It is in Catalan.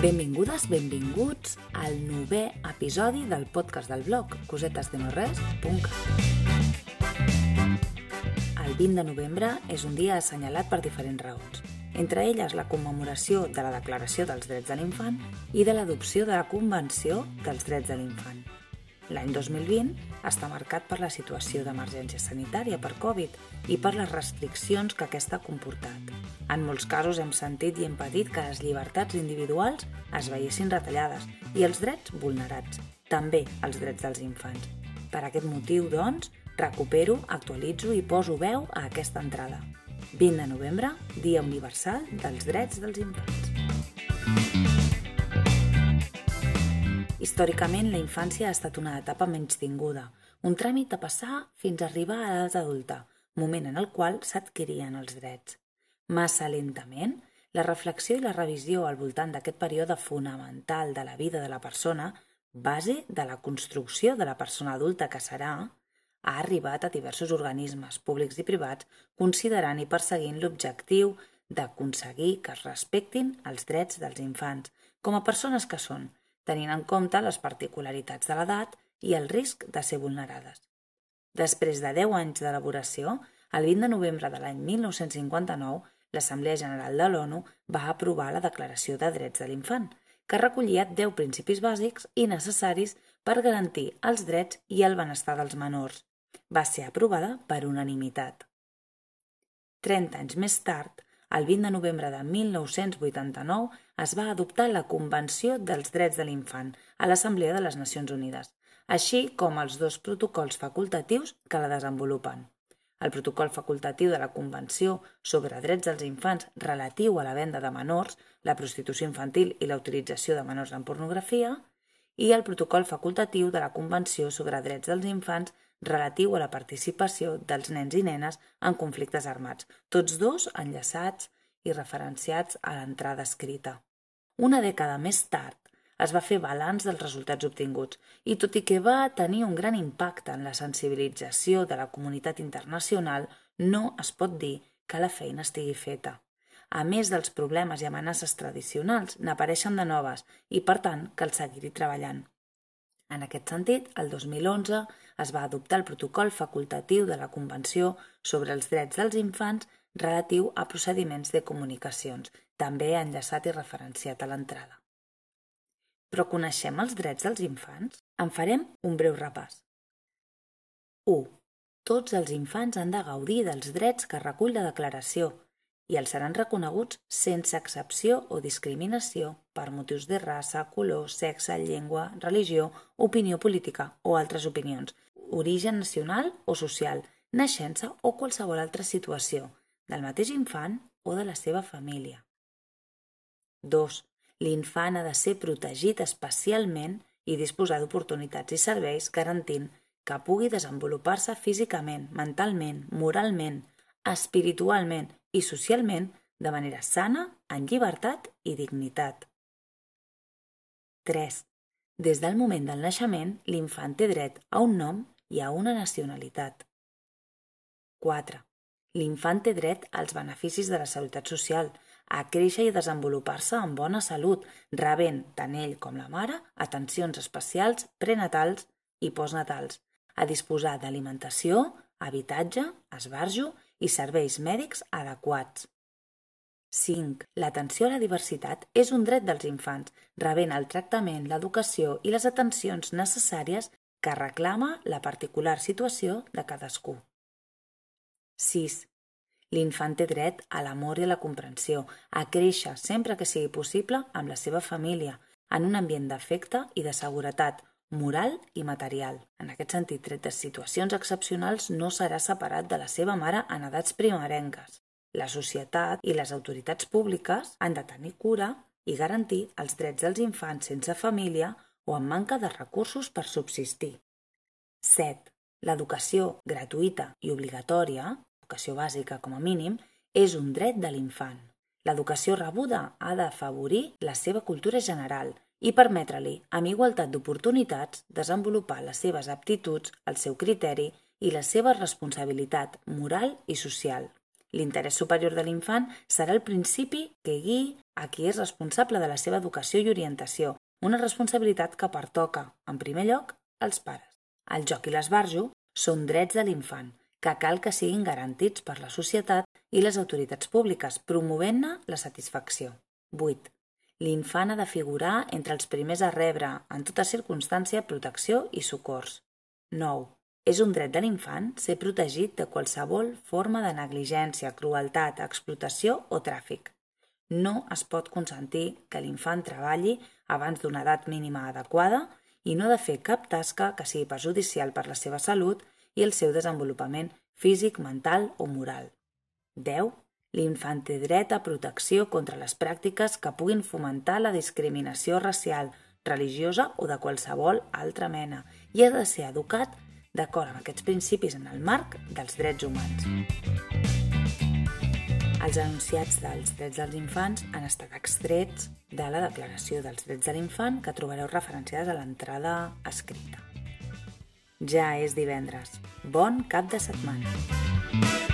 Benvingudes, benvinguts al novè episodi del podcast del blog cosetesdenorres.cat. El 20 de novembre és un dia assenyalat per diferents raons, entre elles la commemoració de la Declaració dels Drets de l'Infant i de l'adopció de la Convenció dels Drets de l'Infant. L'any 2020 està marcat per la situació d'emergència sanitària per Covid i per les restriccions que aquesta ha comportat. En molts casos hem sentit i hem patit que les llibertats individuals es veiessin retallades i els drets vulnerats, també els drets dels infants. Per aquest motiu, doncs, recupero, actualitzo i poso veu a aquesta entrada. 20 de novembre, Dia Universal dels Drets dels Infants. Històricament, la infància ha estat una etapa menys tinguda, un tràmit a passar fins a arribar a l'edat adulta, moment en el qual s'adquirien els drets. Massa lentament, la reflexió i la revisió al voltant d'aquest període fonamental de la vida de la persona, base de la construcció de la persona adulta que serà, ha arribat a diversos organismes públics i privats considerant i perseguint l'objectiu d'aconseguir que es respectin els drets dels infants com a persones que són, tenint en compte les particularitats de l'edat i el risc de ser vulnerades. Després de 10 anys d'elaboració, el 20 de novembre de l'any 1959, l'Assemblea General de l'ONU va aprovar la Declaració de Drets de l'Infant, que recollia 10 principis bàsics i necessaris per garantir els drets i el benestar dels menors. Va ser aprovada per unanimitat. 30 anys més tard, el 20 de novembre de 1989 es va adoptar la Convenció dels Drets de l'Infant a l'Assemblea de les Nacions Unides, així com els dos protocols facultatius que la desenvolupen. El protocol facultatiu de la Convenció sobre Drets dels Infants relatiu a la venda de menors, la prostitució infantil i la utilització de menors en pornografia, i el protocol facultatiu de la Convenció sobre Drets dels Infants relatiu a la participació dels nens i nenes en conflictes armats, tots dos enllaçats i referenciats a l'entrada escrita. Una dècada més tard es va fer balanç dels resultats obtinguts i tot i que va tenir un gran impacte en la sensibilització de la comunitat internacional, no es pot dir que la feina estigui feta. A més dels problemes i amenaces tradicionals, n'apareixen de noves i, per tant, cal seguir-hi treballant. En aquest sentit, el 2011 es va adoptar el protocol facultatiu de la Convenció sobre els drets dels infants relatiu a procediments de comunicacions, també enllaçat i referenciat a l'entrada. Però coneixem els drets dels infants? En farem un breu repàs. 1. Tots els infants han de gaudir dels drets que recull la declaració i els seran reconeguts sense excepció o discriminació per motius de raça, color, sexe, llengua, religió, opinió política o altres opinions, origen nacional o social, naixença o qualsevol altra situació, del mateix infant o de la seva família. 2. L'infant ha de ser protegit especialment i disposar d'oportunitats i serveis garantint que pugui desenvolupar-se físicament, mentalment, moralment, espiritualment i socialment de manera sana, en llibertat i dignitat. 3. Des del moment del naixement, l'infant té dret a un nom i a una nacionalitat. 4. L'infant té dret als beneficis de la salutat social, a créixer i desenvolupar-se amb bona salut, rebent, tant ell com la mare, atencions especials prenatals i postnatals, a disposar d'alimentació, habitatge, esbarjo i serveis mèdics adequats. 5. L'atenció a la diversitat és un dret dels infants, rebent el tractament, l'educació i les atencions necessàries que reclama la particular situació de cadascú. 6. L'infant té dret a l'amor i a la comprensió, a créixer sempre que sigui possible amb la seva família, en un ambient d'afecte i de seguretat, moral i material. En aquest sentit, tret de situacions excepcionals, no serà separat de la seva mare en edats primerenques. La societat i les autoritats públiques han de tenir cura i garantir els drets dels infants sense família o amb manca de recursos per subsistir. 7. L'educació gratuïta i obligatòria, educació bàsica com a mínim, és un dret de l'infant. L'educació rebuda ha d'afavorir la seva cultura general i permetre-li, amb igualtat d'oportunitats, desenvolupar les seves aptituds, el seu criteri i la seva responsabilitat moral i social. L'interès superior de l'infant serà el principi que guiï a qui és responsable de la seva educació i orientació, una responsabilitat que pertoca, en primer lloc, als pares. El joc i l'esbarjo són drets de l'infant, que cal que siguin garantits per la societat i les autoritats públiques, promovent-ne la satisfacció. 8. L'infant ha de figurar entre els primers a rebre, en tota circumstància, protecció i socors. 9. És un dret de l'infant ser protegit de qualsevol forma de negligència, crueltat, explotació o tràfic. No es pot consentir que l'infant treballi abans d'una edat mínima adequada i no ha de fer cap tasca que sigui perjudicial per la seva salut i el seu desenvolupament físic, mental o moral. 10. L'infant té dret a protecció contra les pràctiques que puguin fomentar la discriminació racial, religiosa o de qualsevol altra mena i ha de ser educat d'acord amb aquests principis en el marc dels drets humans. Els enunciats dels drets dels infants han estat extrets de la Declaració dels Drets de l'Infant que trobareu referenciades a l'entrada escrita. Ja és divendres. Bon cap de setmana.